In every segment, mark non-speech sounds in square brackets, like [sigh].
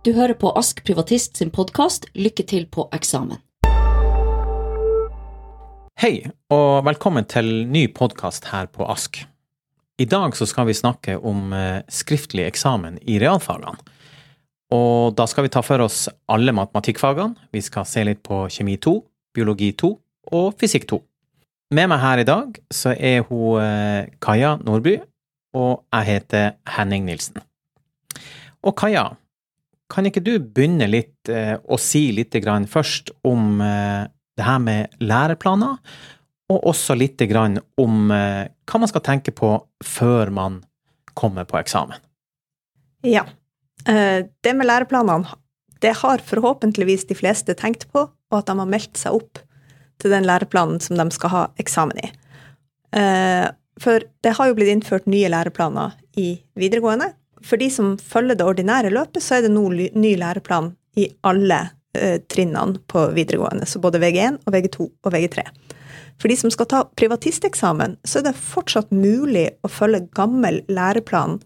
Du hører på Ask Privatist sin podkast Lykke til på eksamen. Hei, og velkommen til ny podkast her på Ask. I dag så skal vi snakke om eh, skriftlig eksamen i realfagene. Og da skal vi ta for oss alle matematikkfagene. Vi skal se litt på kjemi 2, biologi 2 og fysikk 2. Med meg her i dag så er hun eh, Kaja Nordby, og jeg heter Henning Nilsen. Og Kaja, kan ikke du begynne litt eh, si litt grann først om eh, det her med læreplaner, og også litt grann om eh, hva man skal tenke på før man kommer på eksamen? Ja. Eh, det med læreplanene, det har forhåpentligvis de fleste tenkt på, og at de har meldt seg opp til den læreplanen som de skal ha eksamen i. Eh, for det har jo blitt innført nye læreplaner i videregående. For de som følger det ordinære løpet, så er det nå ny læreplan i alle eh, trinnene på videregående. Så både VG1 og VG2 og VG3. For de som skal ta privatisteksamen, så er det fortsatt mulig å følge gammel læreplan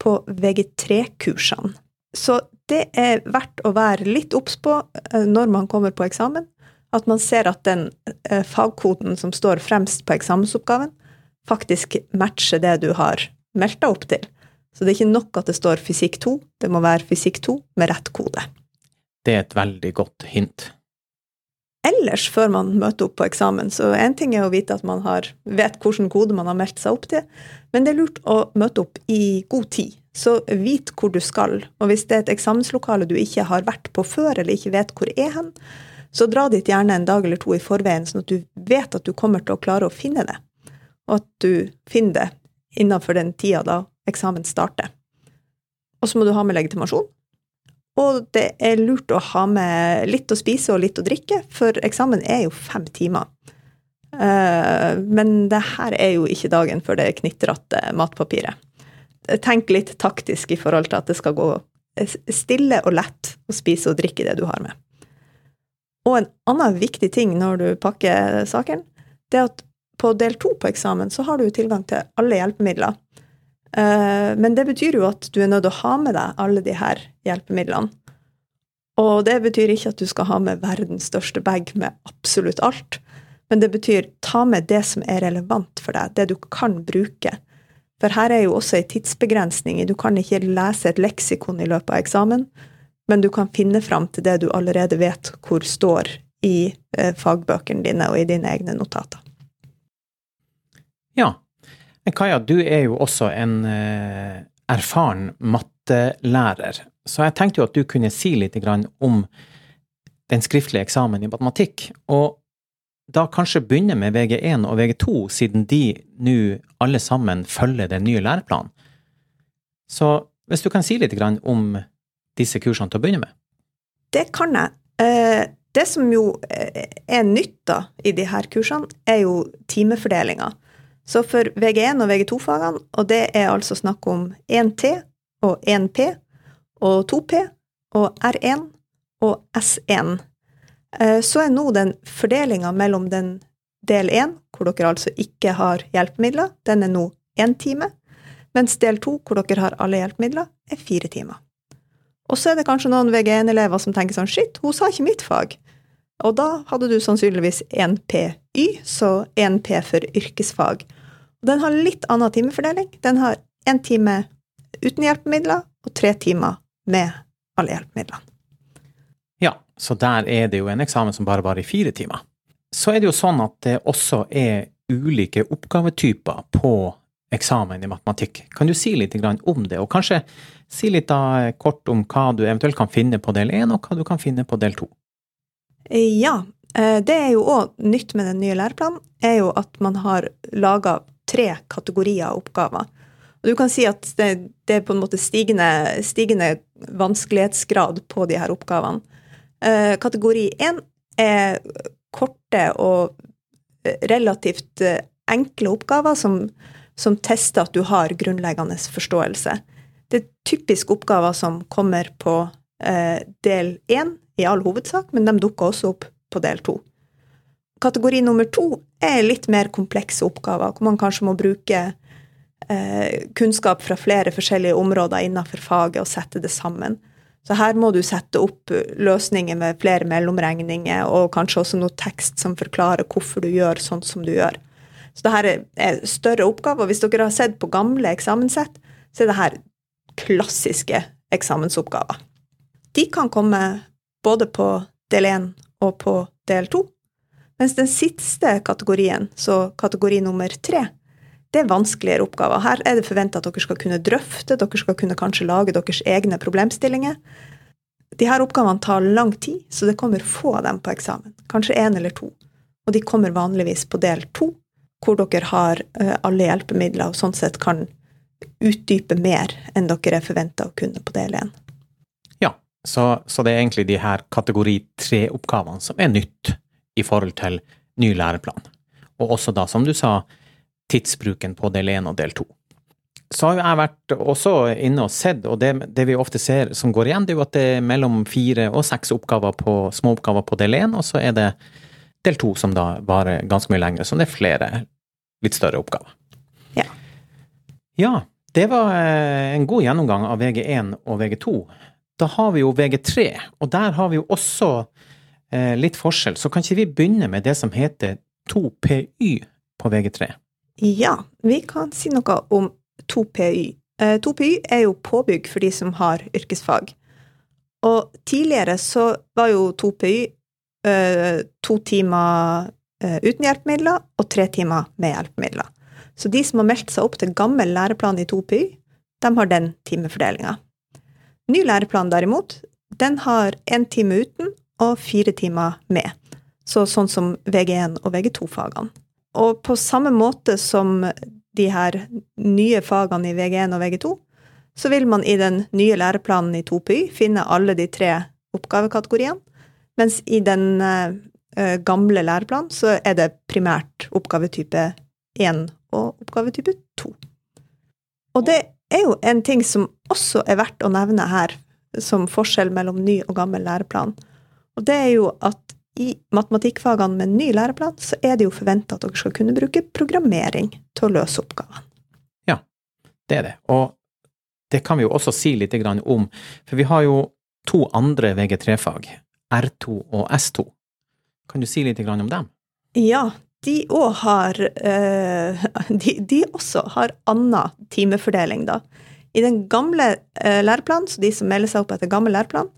på VG3-kursene. Så det er verdt å være litt obs på eh, når man kommer på eksamen. At man ser at den eh, fagkoden som står fremst på eksamensoppgaven, faktisk matcher det du har meldt deg opp til. Så det er ikke nok at det står fysikk 2, det må være fysikk 2 med rett kode. Det er et veldig godt hint. Ellers, før man møter opp på eksamen, så én ting er å vite at man har, vet hvilken kode man har meldt seg opp til, men det er lurt å møte opp i god tid. Så vit hvor du skal, og hvis det er et eksamenslokale du ikke har vært på før, eller ikke vet hvor er hen, så dra dit gjerne en dag eller to i forveien, sånn at du vet at du kommer til å klare å finne det og at du finner det innenfor den tida da eksamen starter. Og så må du ha med legitimasjon. Og det er lurt å ha med litt å spise og litt å drikke, for eksamen er jo fem timer. Eh, men det her er jo ikke dagen for det knitrete matpapiret. Tenk litt taktisk i forhold til at det skal gå stille og lett å spise og drikke det du har med. Og en annen viktig ting når du pakker sakene, det er at på del to på eksamen så har du tilgang til alle hjelpemidler. Eh, men det betyr jo at du er nødt til å ha med deg alle de her hjelpemidlene. Og det betyr ikke at du skal ha med verdens største bag med absolutt alt, men det betyr ta med det som er relevant for deg, det du kan bruke. For her er jo også ei tidsbegrensning. Du kan ikke lese et leksikon i løpet av eksamen, men du kan finne fram til det du allerede vet hvor står i eh, fagbøkene dine og i dine egne notater. Ja. Kaja, du er jo også en eh, erfaren mattelærer, så jeg tenkte jo at du kunne si litt om den skriftlige eksamen i matematikk, og da kanskje begynne med VG1 og VG2, siden de nå alle sammen følger den nye læreplanen. Så hvis du kan si litt om disse kursene til å begynne med? Det kan jeg. Eh, det som jo eh, er nytt da i de her kursene, er jo timefordelinga. Så for VG1 og VG2-fagene, og det er altså snakk om 1T og 1P og 2P og R1 og S1, eh, så er nå den fordelinga mellom den del 1, hvor dere altså ikke har hjelpemidler, den er nå én time, mens del 2, hvor dere har alle hjelpemidler, er fire timer. Og så er det kanskje noen VG1-elever som tenker sånn shit, hun sa ikke mitt fag. Og da hadde du sannsynligvis 1PY, så 1P for yrkesfag. Den har litt annen timefordeling. Den har én time uten hjelpemidler og tre timer med alle hjelpemidlene. Ja, så der er det jo en eksamen som bare varer i fire timer. Så er det jo sånn at det også er ulike oppgavetyper på eksamen i matematikk. Kan du si litt om det, og kanskje si litt kort om hva du eventuelt kan finne på del én, og hva du kan finne på del to? Ja, eh, det er jo òg nytt med den nye læreplanen, er jo at man har laga tre kategorier av oppgaver. Og du kan si at det, det er på en måte stigende, stigende, vanskelighetsgrad på de her oppgavene. Eh, kategori én er korte og relativt eh, enkle oppgaver som, som tester at du har grunnleggende forståelse. Det er typisk oppgaver som kommer på eh, del én i all hovedsak, men de dukker også opp på del to. Kategori nummer to er litt mer komplekse oppgaver, hvor man kanskje må bruke eh, kunnskap fra flere forskjellige områder innenfor faget og sette det sammen. Så her må du sette opp løsninger med flere mellomregninger, og kanskje også noe tekst som forklarer hvorfor du gjør sånn som du gjør. Så det her er større oppgaver. Hvis dere har sett på gamle eksamenssett, så er det her klassiske eksamensoppgaver. De kan komme både på del 1 og på del 2. Mens den siste kategorien, så kategori nummer 3, det er vanskeligere oppgaver. Her er det forventa at dere skal kunne drøfte, dere skal kunne kanskje lage deres egne problemstillinger. De her oppgavene tar lang tid, så det kommer få av dem på eksamen. Kanskje én eller to. Og de kommer vanligvis på del to, hvor dere har eh, alle hjelpemidler og sånn sett kan utdype mer enn dere er forventa å kunne på del én. Så, så, det er egentlig de her kategori tre-oppgavene som er nytt i forhold til ny læreplan. Og også da, som du sa, tidsbruken på del én og del to. Så har jeg vært også inne og sett, og det, det, vi ofte ser som går igjen, det er jo at det er mellom fire og seks oppgaver på, småoppgaver på del én, og så er det del to som da varer ganske mye lenger, så det er flere litt større oppgaver. Ja. Ja, det var eh, en god gjennomgang av VG1 og VG2. Da har vi jo VG3, og der har vi jo også eh, litt forskjell. Så kan ikke vi begynne med det som heter 2PY på VG3? Ja, vi kan si noe om 2PY. 2PY eh, er jo påbygg for de som har yrkesfag. Og tidligere så var jo 2PY eh, to timer eh, uten hjelpemidler og tre timer med hjelpemidler. Så de som har meldt seg opp til gammel læreplan i 2PY, de har den timefordelinga. Ny læreplan derimot, den har én time uten og fire timer med. Så sånn som VG1 og VG2-fagene. Og på samme måte som de her nye fagene i VG1 og VG2, så vil man i den nye læreplanen i 2PY finne alle de tre oppgavekategoriene, mens i den uh, gamle læreplanen så er det primært oppgavetype 1 og oppgavetype 2. Og det er jo en ting som også er verdt å nevne her, som forskjell mellom ny og gammel læreplan. Og det er jo at i matematikkfagene med ny læreplan, så er det jo forventa at dere skal kunne bruke programmering til å løse oppgavene. Ja, det er det. Og det kan vi jo også si litt om, for vi har jo to andre VG3-fag, R2 og S2. Kan du si litt om dem? Ja, de òg har eh, de, de, også har annen timefordeling, da. I den gamle eh, læreplanen, så de som melder seg opp etter gammel læreplan,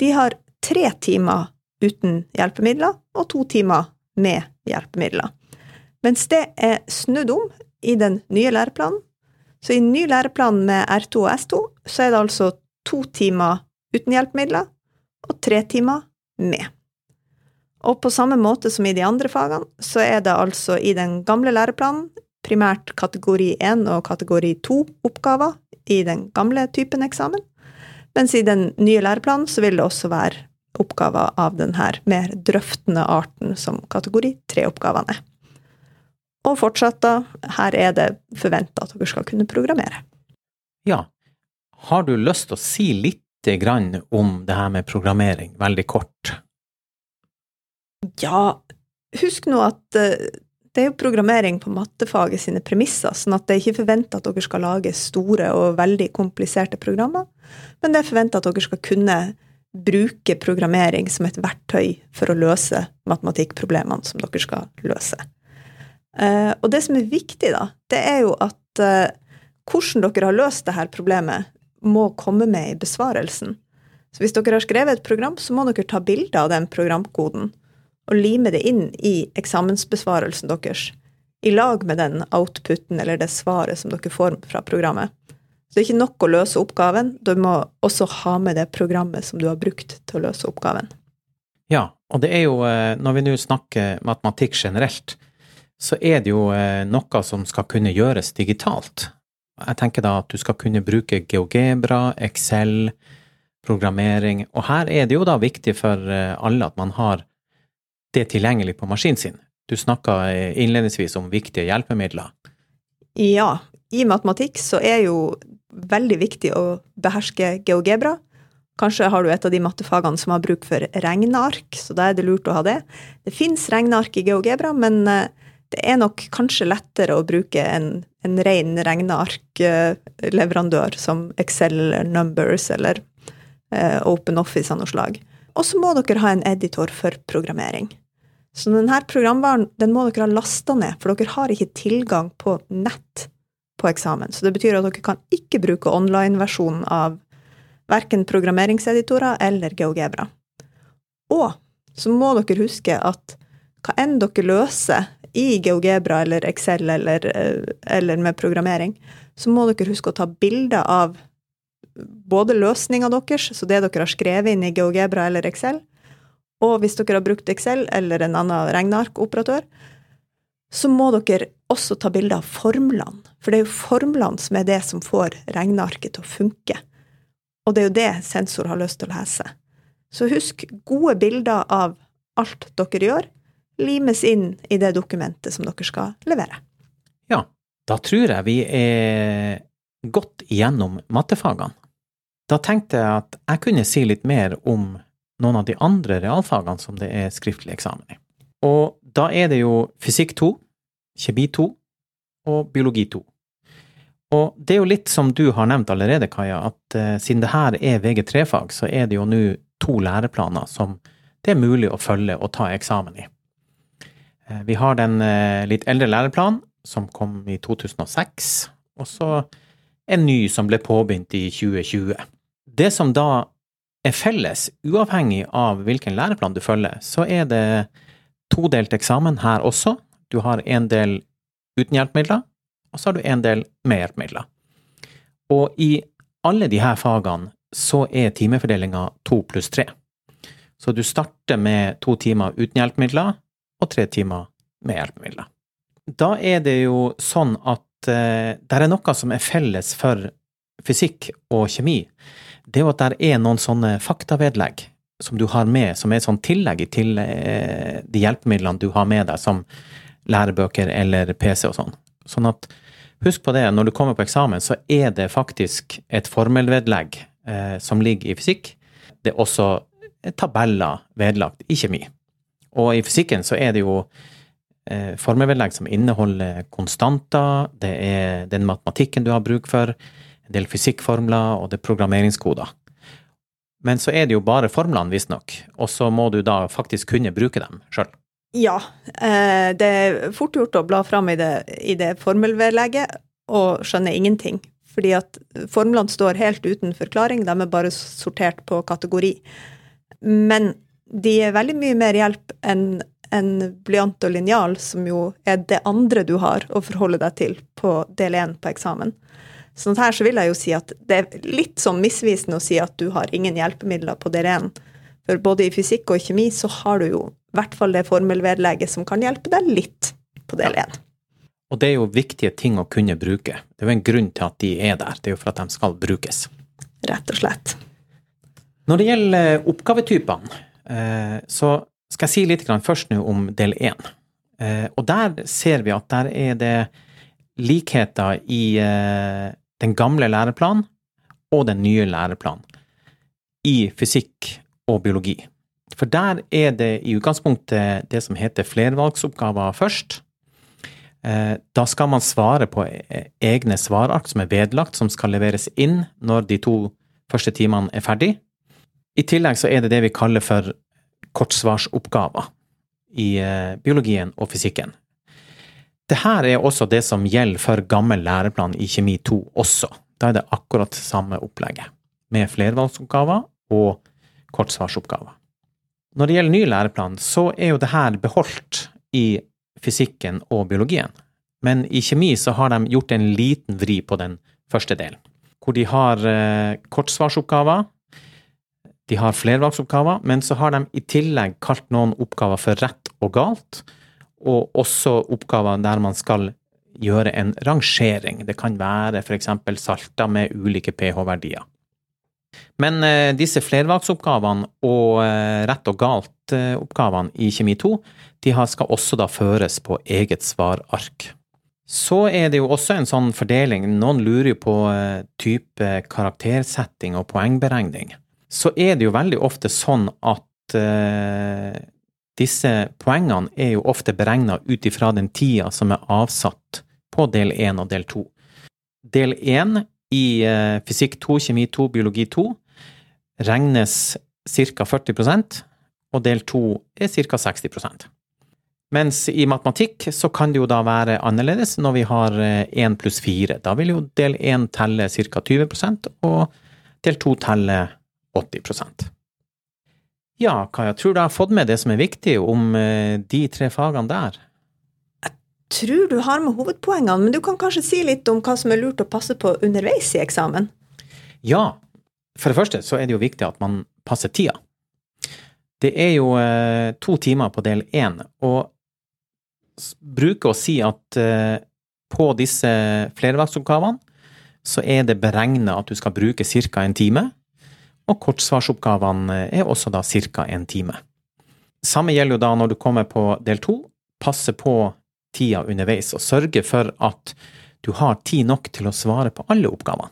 de har tre timer uten hjelpemidler og to timer med hjelpemidler. Mens det er snudd om i den nye læreplanen. Så i ny læreplan med R2 og S2 så er det altså to timer uten hjelpemidler og tre timer med. Og på samme måte som i de andre fagene, så er det altså i den gamle læreplanen primært kategori 1 og kategori 2 oppgaver i den gamle typen eksamen, mens i den nye læreplanen så vil det også være oppgaver av denne mer drøftende arten som kategori 3-oppgavene er. Og fortsatt, da, her er det forventa at dere skal kunne programmere. Ja. Har du lyst til å si litt om det her med programmering, veldig kort? Ja, husk nå at eh, det er jo programmering på mattefaget sine premisser, sånn at det er ikke forventa at dere skal lage store og veldig kompliserte programmer, men det er forventa at dere skal kunne bruke programmering som et verktøy for å løse matematikkproblemene som dere skal løse. Eh, og det som er viktig, da, det er jo at eh, hvordan dere har løst dette problemet, må komme med i besvarelsen. Så hvis dere har skrevet et program, så må dere ta bilde av den programkoden og lime det inn i eksamensbesvarelsen deres, i lag med den outputen eller det svaret som dere får fra programmet. Så det er ikke nok å løse oppgaven, du må også ha med det programmet som du har brukt til å løse oppgaven. Ja, og det er jo, eh, når vi nå snakker matematikk generelt, så er det jo eh, noe som skal kunne gjøres digitalt. Jeg tenker da at du skal kunne bruke GeoGebra, Excel, programmering, og her er det jo da viktig for eh, alle at man har det tilgjengelig på maskinen sin. Du snakka innledningsvis om viktige hjelpemidler. Ja, i matematikk så er jo veldig viktig å beherske GeoGebra. Kanskje har du et av de mattefagene som har bruk for regneark, så da er det lurt å ha det. Det fins regneark i GeoGebra, men eh, det er nok kanskje lettere å bruke en, en ren regnearkleverandør som Excel Numbers eller eh, Open Office av noe slag. Og så må dere ha en editor for programmering. Så denne programvaren den må dere ha lasta ned, for dere har ikke tilgang på nett på eksamen. Så det betyr at dere kan ikke bruke online-versjonen av verken programmeringseditorer eller GeoGebra. Og så må dere huske at hva enn dere løser i GeoGebra eller Excel eller, eh, eller med programmering, så må dere huske å ta bilder av både løsninga deres, så det dere har skrevet inn i GeoGebra eller Excel, og hvis dere har brukt Excel eller en annen regnearkoperatør, så må dere også ta bilde av formlene. For det er jo formlene som er det som får regnearket til å funke. Og det er jo det sensor har lyst til å lese. Så husk, gode bilder av alt dere gjør, limes inn i det dokumentet som dere skal levere. Ja, da tror jeg vi er godt igjennom mattefagene. Da tenkte jeg at jeg kunne si litt mer om noen av de andre realfagene som det er skriftlig eksamen i. Og da er det jo fysikk 2, kjemi 2 og biologi 2. Og det er jo litt som du har nevnt allerede, Kaja, at uh, siden det her er VG3-fag, så er det jo nå to læreplaner som det er mulig å følge og ta eksamen i. Uh, vi har den uh, litt eldre læreplanen, som kom i 2006, og så en ny som ble påbegynt i 2020. Det som da er felles, uavhengig av hvilken læreplan du følger, så er det todelt eksamen her også. Du har en del uten hjelpemidler, og så har du en del med hjelpemidler. Og i alle her fagene så er timefordelinga to pluss tre. Så du starter med to timer uten hjelpemidler og tre timer med hjelpemidler. Da er det jo sånn at eh, det er noe som er felles for fysikk og kjemi det er jo at det er noen sånne faktavedlegg som du har med, som er sånn tillegg til eh, de hjelpemidlene du har med deg, som lærebøker eller PC og sånn. Sånn at husk på det, når du kommer på eksamen, så er det faktisk et formelvedlegg eh, som ligger i fysikk. Det er også tabeller vedlagt i kjemi. Og i fysikken så er det jo eh, formelvedlegg som inneholder konstanter, det er den matematikken du har bruk for, en del fysikkformler, og det er programmeringskoder. Men så er det jo bare formlene, visstnok, og så må du da faktisk kunne bruke dem sjøl. Ja, eh, det er fort gjort å bla fram i det, i det formelvedlegget og skjønne ingenting. Fordi at formlene står helt uten forklaring, de er bare sortert på kategori. Men de er veldig mye mer hjelp enn en blyant og linjal, som jo er det andre du har å forholde deg til på del én på eksamen. Sånn her så vil jeg jo si at det er litt sånn misvisende å si at du har ingen hjelpemidler på 1. For både i fysikk og i kjemi så har du jo i hvert fall det formelvedlegget som kan hjelpe deg litt på del 1. Og det er jo viktige ting å kunne bruke. Det er jo en grunn til at de er der. Det er jo for at de skal brukes. Rett og slett. Når det gjelder oppgavetypene, eh, så skal jeg si litt først nå om del 1. Eh, og der ser vi at der er det likheter i eh, den gamle læreplanen og den nye læreplanen i fysikk og biologi. For der er det i utgangspunktet det som heter flervalgsoppgaver først. Eh, da skal man svare på e-, egne svarark som er vedlagt, som skal leveres inn når de to første timene er ferdig. I tillegg så er det det vi kaller for kortsvarsoppgaver i eh, biologien og fysikken. Det her er også det som gjelder for gammel læreplan i kjemi 2 også. Da er det akkurat samme opplegget, med flervalgsoppgaver og kortsvarsoppgaver. Når det gjelder ny læreplan, så er jo det her beholdt i fysikken og biologien. Men i kjemi så har de gjort en liten vri på den første delen, hvor de har eh, kortsvarsoppgaver, de har flervalgsoppgaver, men så har de i tillegg kalt noen oppgaver for rett og galt, og også oppgaver der man skal gjøre en rangering. Det kan være f.eks. salter med ulike pH-verdier. Men eh, disse flervalgsoppgavene og eh, rett og galt-oppgavene i kjemi 2 de skal også da føres på eget svarark. Så er det jo også en sånn fordeling, noen lurer jo på eh, type karaktersetting og poengberegning. Så er det jo veldig ofte sånn at eh, disse poengene er jo ofte beregna ut ifra den tida som er avsatt på del 1 og del 2. Del 1 i eh, fysikk 2, kjemi 2, biologi 2, regnes ca. 40% og del to er ca. 60% Mens i matematikk så kan det jo da være annerledes når vi har én pluss fire. Da vil jo del én telle ca. 20% og del to telle 80 Ja, Kaja, tror du jeg har fått med det som er viktig om de tre fagene der? Jeg tror du har med hovedpoengene, men du kan kanskje si litt om hva som er lurt å passe på underveis i eksamen? Ja. For det første så er det jo viktig at man passer tida. Det er jo eh, to timer på del én, og bruker å si at eh, på disse flervalgsoppgavene så er det beregna at du skal bruke ca. en time, og kortsvarsoppgavene er også da ca. en time. Samme gjelder jo da når du kommer på del to. Passe på tida underveis, og sørge for at du har tid nok til å svare på alle oppgavene.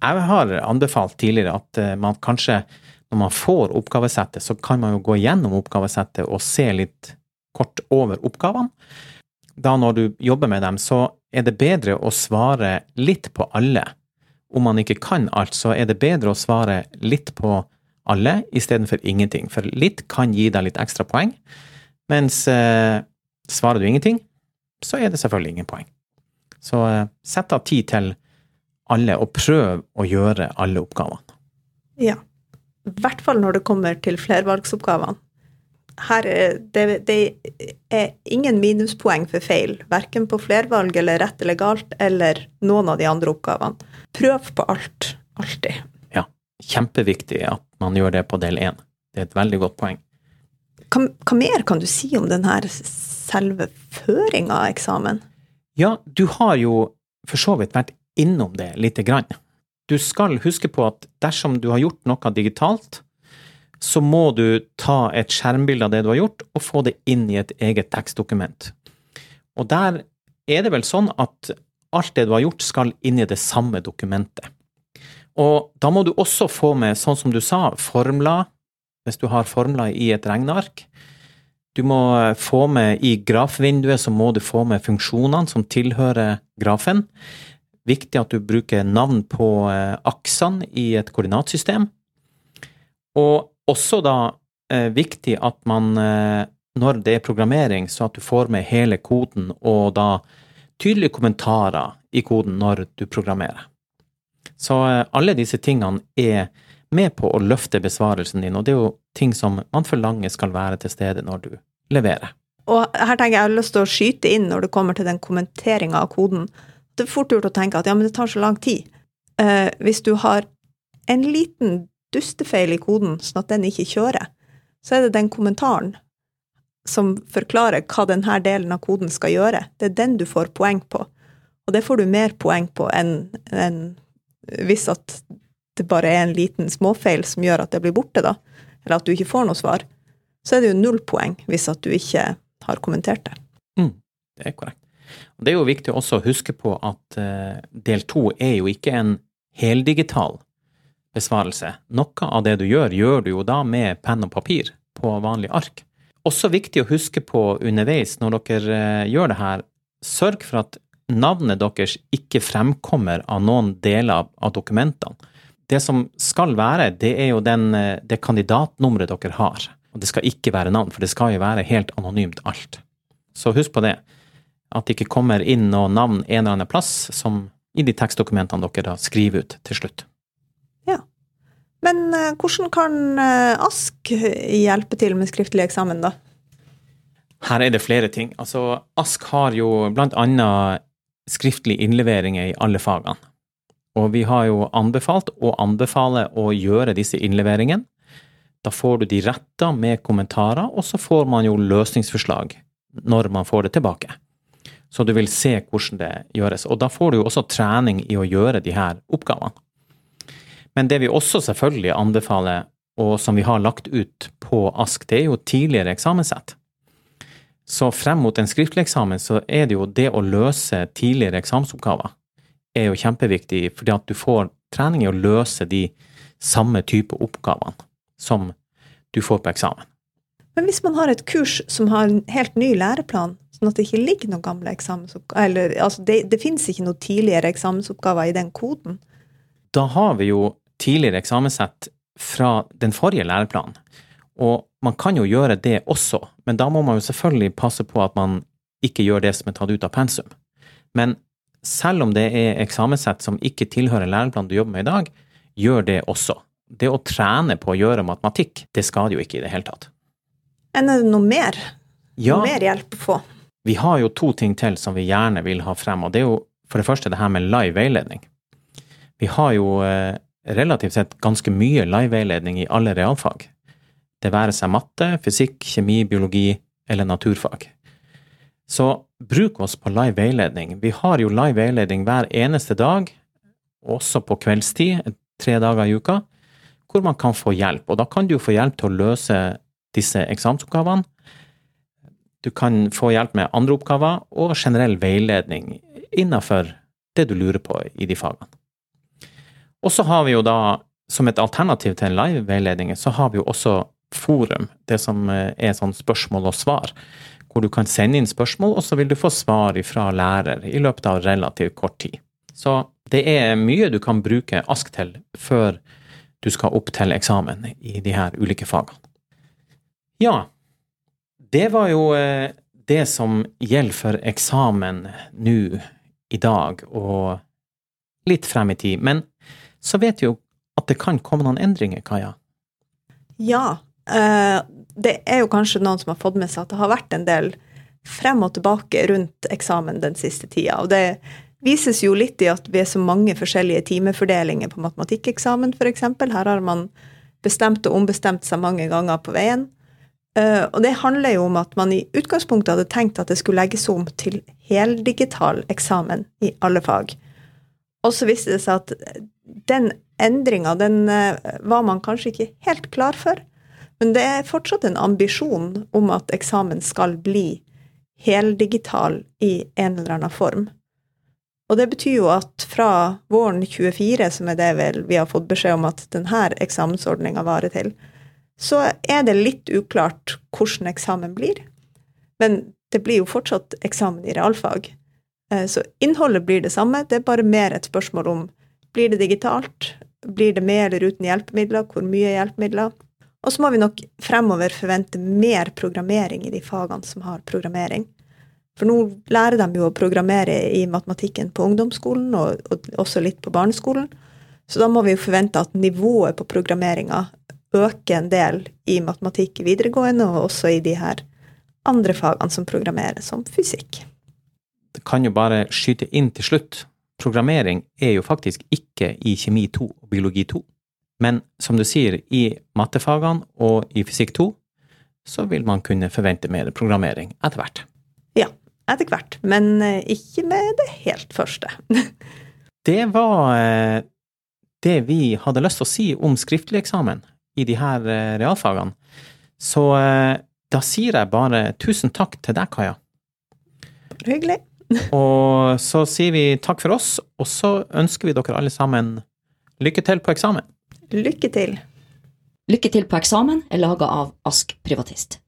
Jeg har anbefalt tidligere at eh, man kanskje, når man får oppgavesettet, så kan man jo gå gjennom oppgavesettet og se litt kort over oppgavene. Da når du jobber med dem, så er det bedre å svare litt på alle. Om man ikke kan alt, så er det bedre å svare litt på alle istedenfor ingenting. For litt kan gi deg litt ekstra poeng, mens eh, svarer du ingenting, så er det selvfølgelig ingen poeng. Så eh, sett av tid til alle, og prøv å gjøre alle oppgavene. Ja. I hvert fall når det kommer til flervalgsoppgavene. Her er det, det er ingen minuspoeng for feil, verken på flervalg eller rett eller galt, eller noen av de andre oppgavene. Prøv på alt. Alltid. Ja. Kjempeviktig at man gjør det på del én. Det er et veldig godt poeng. Hva, hva mer kan du si om denne selve føringa av eksamen? Ja, du har jo for så vidt vært innom det lite grann. Du skal huske på at dersom du har gjort noe digitalt, så må du ta et skjermbilde av det du har gjort, og få det inn i et eget tekstdokument. Og der er det vel sånn at alt det du har gjort, skal inn i det samme dokumentet. Og da må du også få med, sånn som du sa, formler, hvis du har formler i et regneark. Du må eh, få med i grafvinduet så må du få med funksjonene som tilhører grafen. Viktig at du bruker navn på eh, aksene i et koordinatsystem. Og også da eh, viktig at man, eh, når det er programmering, så at du får med hele koden og da tydelige kommentarer i koden når du programmerer. Så eh, alle disse tingene er med på å løfte besvarelsen din, og det er jo ting som man forlanger skal være til stede når du leverer. Og her tenker jeg jeg har lyst til å skyte inn når det kommer til den kommenteringa av koden. Det er fort gjort å tenke at ja, men det tar så lang tid. Eh, hvis du har en liten dustefeil i koden, sånn at den ikke kjører, så er det den kommentaren som forklarer hva denne delen av koden skal gjøre. Det er den du får poeng på. Og det får du mer poeng på enn, enn hvis at det bare er en liten småfeil som gjør at det blir borte, da. Eller at du ikke får noe svar så er det jo null poeng hvis at du ikke har kommentert det. Mm, det er korrekt. Og Det er jo viktig også å huske på at uh, del to er jo ikke en heldigital besvarelse. Noe av det du gjør, gjør du jo da med penn og papir på vanlig ark. Også viktig å huske på underveis når dere uh, gjør det her, sørg for at navnet deres ikke fremkommer av noen deler av dokumentene. Det som skal være, det er jo den, eh, det kandidatnummeret dere har. Og det skal ikke være navn, for det skal jo være helt anonymt alt. Så husk på det. At det ikke kommer inn noe navn en eller annen plass som i de tekstdokumentene dere da skriver ut til slutt. Men uh, hvordan kan uh, ASK hjelpe til med skriftlig eksamen, da? Her er det flere ting. Altså, ASK har jo blant annet innleveringer innlevering i alle fagene. Og vi har jo anbefalt og anbefaler å gjøre disse innleveringene da får du de retta med kommentarer, og så får man jo løsningsforslag når man får det tilbake. Så du vil se hvordan det gjøres. Og da får du jo også trening i å gjøre de her oppgavene. Men det vi også selvfølgelig anbefaler, og som vi har lagt ut på ASK, det er jo tidligere eksamenssett. Så frem mot en skriftlig eksamen så er det jo det å løse tidligere eksamensoppgaver er jo kjempeviktig, fordi at du får trening i å løse de samme type oppgavene som du får på eksamen. Men hvis man har et kurs som har en helt ny læreplan, sånn at det ikke ligger noen gamle eksamensoppgaver Eller altså, det, det finnes ikke noen tidligere eksamensoppgaver i den koden? Da har vi jo tidligere eksamenssett fra den forrige læreplanen. Og man kan jo gjøre det også, men da må man jo selvfølgelig passe på at man ikke gjør det som er tatt ut av pensum. Men selv om det er eksamenssett som ikke tilhører læreplanen du jobber med i dag, gjør det også. Det å trene på å gjøre matematikk, det skader jo ikke i det hele tatt. Enn er det noe mer? Ja, Noe mer hjelp å få? vi har jo to ting til som vi gjerne vil ha frem, og det er jo for det første det her med live veiledning. Vi har jo eh, relativt sett ganske mye live veiledning i alle realfag. Det være seg matte, fysikk, kjemi, biologi eller naturfag. Så bruk oss på live veiledning. Vi har jo live veiledning hver eneste dag, også på kveldstid, tre dager i uka, hvor man kan få hjelp. Og da kan du få hjelp til å løse disse eksamensoppgavene. Du kan få hjelp med andre oppgaver og generell veiledning innenfor det du lurer på i de fagene. Og så har vi jo da, som et alternativ til en live veiledning, så har vi jo også forum, det som eh, er sånn spørsmål og svar, hvor du kan sende inn spørsmål, og så vil du få svar fra lærer i løpet av relativt kort tid. Så det er mye du kan bruke ASK til før du skal opp til eksamen i de her ulike fagene. Ja, det var jo eh, det som gjelder for eksamen nå i dag og litt frem i tid. Men så vet vi jo at det kan komme noen endringer, Kaja. Ja. eh, det er jo kanskje noen som har fått med seg at det har vært en del frem og tilbake rundt eksamen den siste tida. Og det vises jo litt i at vi er så mange forskjellige timefordelinger på matematikkeksamen, f.eks. Her har man bestemt og ombestemt seg mange ganger på veien. Eh, og det handler jo om at man i utgangspunktet hadde tenkt at det skulle legges om til heldigital eksamen i alle fag. Og så viste det seg at den endringa, den eh, var man kanskje ikke helt klar for. Men det er fortsatt en ambisjon om at eksamen skal bli heldigital i en eller annen form. Og det betyr jo at fra våren 24, som er det vel vi har fått beskjed om at denne eksamensordninga varer til, så er det litt uklart hvordan eksamen blir. Men det blir jo fortsatt eksamen i realfag. Eh, Så innholdet blir det samme, det er bare mer et spørsmål om blir det digitalt, blir det med eller uten hjelpemidler, hvor mye hjelpemidler. Og så må vi nok fremover forvente mer programmering i de fagene som har programmering. For nå lærer de jo å programmere i matematikken på ungdomsskolen, og, og også litt på barneskolen. Så da må vi jo forvente at nivået på programmeringa øker en del i matematikk i videregående, og også i de her andre fagene som programmerer, som fysikk. Kan jo bare skyte inn til slutt. Programmering er jo faktisk ikke i kjemi 2 og biologi 2. Men som du sier, i mattefagene og i fysikk 2 så vil man kunne forvente mer programmering etter hvert. Ja, etter hvert. Men eh, ikke med det helt første. [laughs] Det var eh, det vi hadde lyst til å si om skriftlig eksamen i de her eh, realfagene. Så da sier jeg bare tusen takk til deg, Kaja. Hyggelig. Og så sier vi takk for oss, og så ønsker vi dere alle sammen lykke til på eksamen. Lykke til. Lykke til på eksamen er laga av Ask Privatist.